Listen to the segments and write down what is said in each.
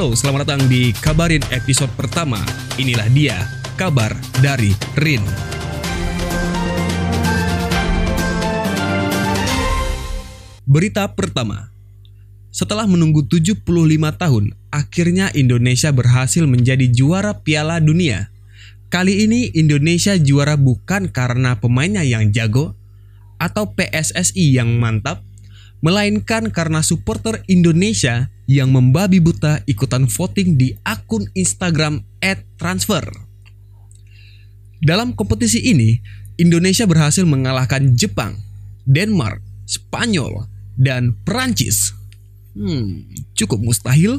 Halo, selamat datang di Kabarin episode pertama. Inilah dia, kabar dari Rin. Berita pertama. Setelah menunggu 75 tahun, akhirnya Indonesia berhasil menjadi juara Piala Dunia. Kali ini Indonesia juara bukan karena pemainnya yang jago atau PSSI yang mantap, melainkan karena supporter Indonesia yang membabi buta ikutan voting di akun Instagram @transfer. Dalam kompetisi ini, Indonesia berhasil mengalahkan Jepang, Denmark, Spanyol, dan Perancis. Hmm, cukup mustahil.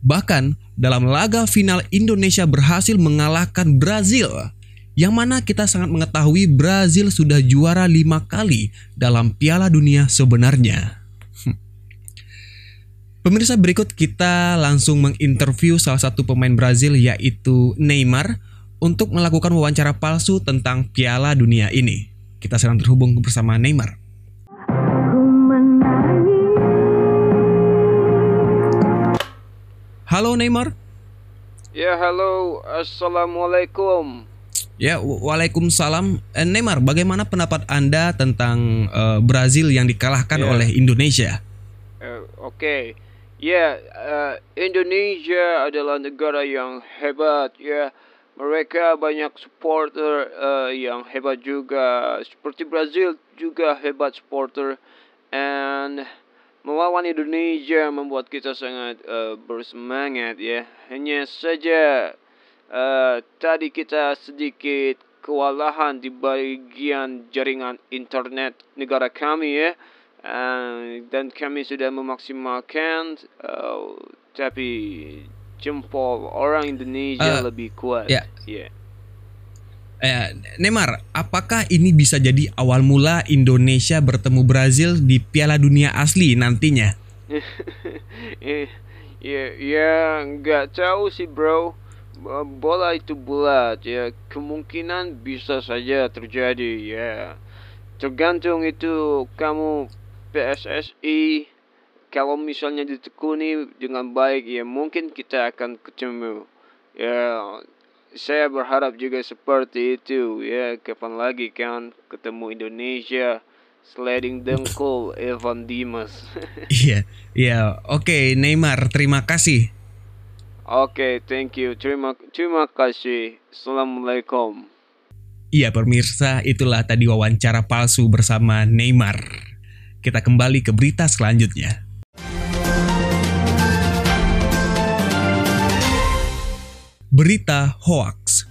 Bahkan dalam laga final Indonesia berhasil mengalahkan Brazil yang mana kita sangat mengetahui Brazil sudah juara lima kali dalam Piala Dunia sebenarnya. Pemirsa berikut kita langsung menginterview salah satu pemain Brazil yaitu Neymar untuk melakukan wawancara palsu tentang Piala Dunia ini. Kita sedang terhubung bersama Neymar. Halo Neymar. Ya halo, assalamualaikum. Ya, waalaikumsalam. Eh, Neymar, bagaimana pendapat anda tentang uh, Brazil yang dikalahkan yeah. oleh Indonesia? Uh, Oke, okay. Ya uh, Indonesia adalah negara yang hebat. Ya, mereka banyak supporter uh, yang hebat juga. Seperti Brazil juga hebat supporter. And Melawan Indonesia membuat kita sangat uh, bersemangat ya. Hanya saja uh, tadi kita sedikit kewalahan di bagian jaringan internet negara kami ya. Uh, dan kami sudah memaksimalkan uh, tapi jempol orang Indonesia uh, lebih kuat. Ya. Yeah. Eh, Neymar, apakah ini bisa jadi awal mula Indonesia bertemu Brazil di Piala Dunia asli nantinya? ya, ya nggak tahu sih bro. Bola itu bulat ya, kemungkinan bisa saja terjadi ya. Tergantung itu kamu PSSI kalau misalnya ditekuni dengan baik ya mungkin kita akan ketemu. Ya saya berharap juga seperti itu ya. Kapan lagi kan ketemu Indonesia sliding dengkul Evan Dimas. Iya iya. Oke Neymar terima kasih. Oke okay, thank you. Terima terima kasih. Assalamualaikum. Iya pemirsa itulah tadi wawancara palsu bersama Neymar kita kembali ke berita selanjutnya Berita hoax.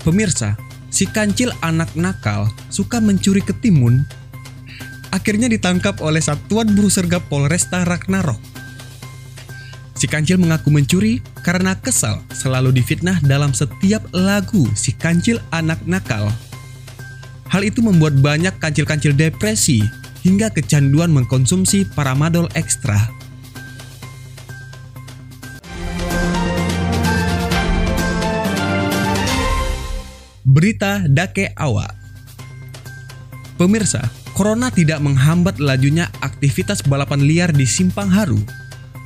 Pemirsa, si kancil anak nakal suka mencuri ketimun akhirnya ditangkap oleh satuan buru sergap Polresta Ragnarok. Si kancil mengaku mencuri karena kesal selalu difitnah dalam setiap lagu si kancil anak nakal. Hal itu membuat banyak kancil-kancil depresi hingga kecanduan mengkonsumsi paramadol ekstra. Berita Dake Awa Pemirsa, Corona tidak menghambat lajunya aktivitas balapan liar di Simpang Haru.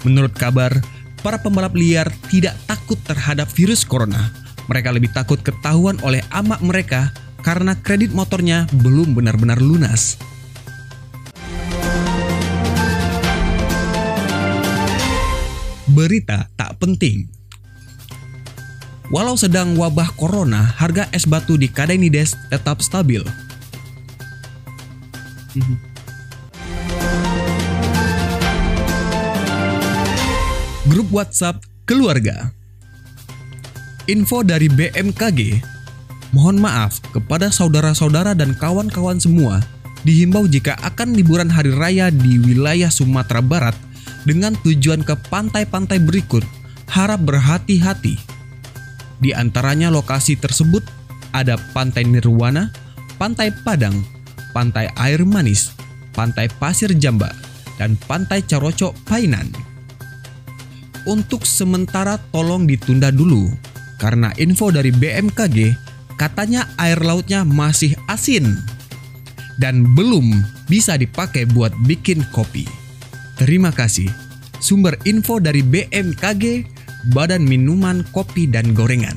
Menurut kabar, para pembalap liar tidak takut terhadap virus corona. Mereka lebih takut ketahuan oleh amak mereka karena kredit motornya belum benar-benar lunas. Berita tak penting Walau sedang wabah corona, harga es batu di Kadenides tetap stabil. Grup WhatsApp keluarga. Info dari BMKG. Mohon maaf kepada saudara-saudara dan kawan-kawan semua dihimbau jika akan liburan hari raya di wilayah Sumatera Barat dengan tujuan ke pantai-pantai berikut, harap berhati-hati di antaranya lokasi tersebut ada Pantai Nirwana, Pantai Padang, Pantai Air Manis, Pantai Pasir Jamba, dan Pantai Carocok Painan. Untuk sementara tolong ditunda dulu karena info dari BMKG katanya air lautnya masih asin dan belum bisa dipakai buat bikin kopi. Terima kasih. sumber info dari BMKG, Badan Minuman Kopi dan Gorengan.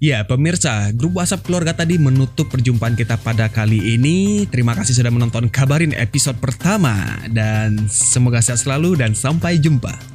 Ya, pemirsa, grup WhatsApp keluarga tadi menutup perjumpaan kita pada kali ini. Terima kasih sudah menonton Kabarin episode pertama dan semoga sehat selalu dan sampai jumpa.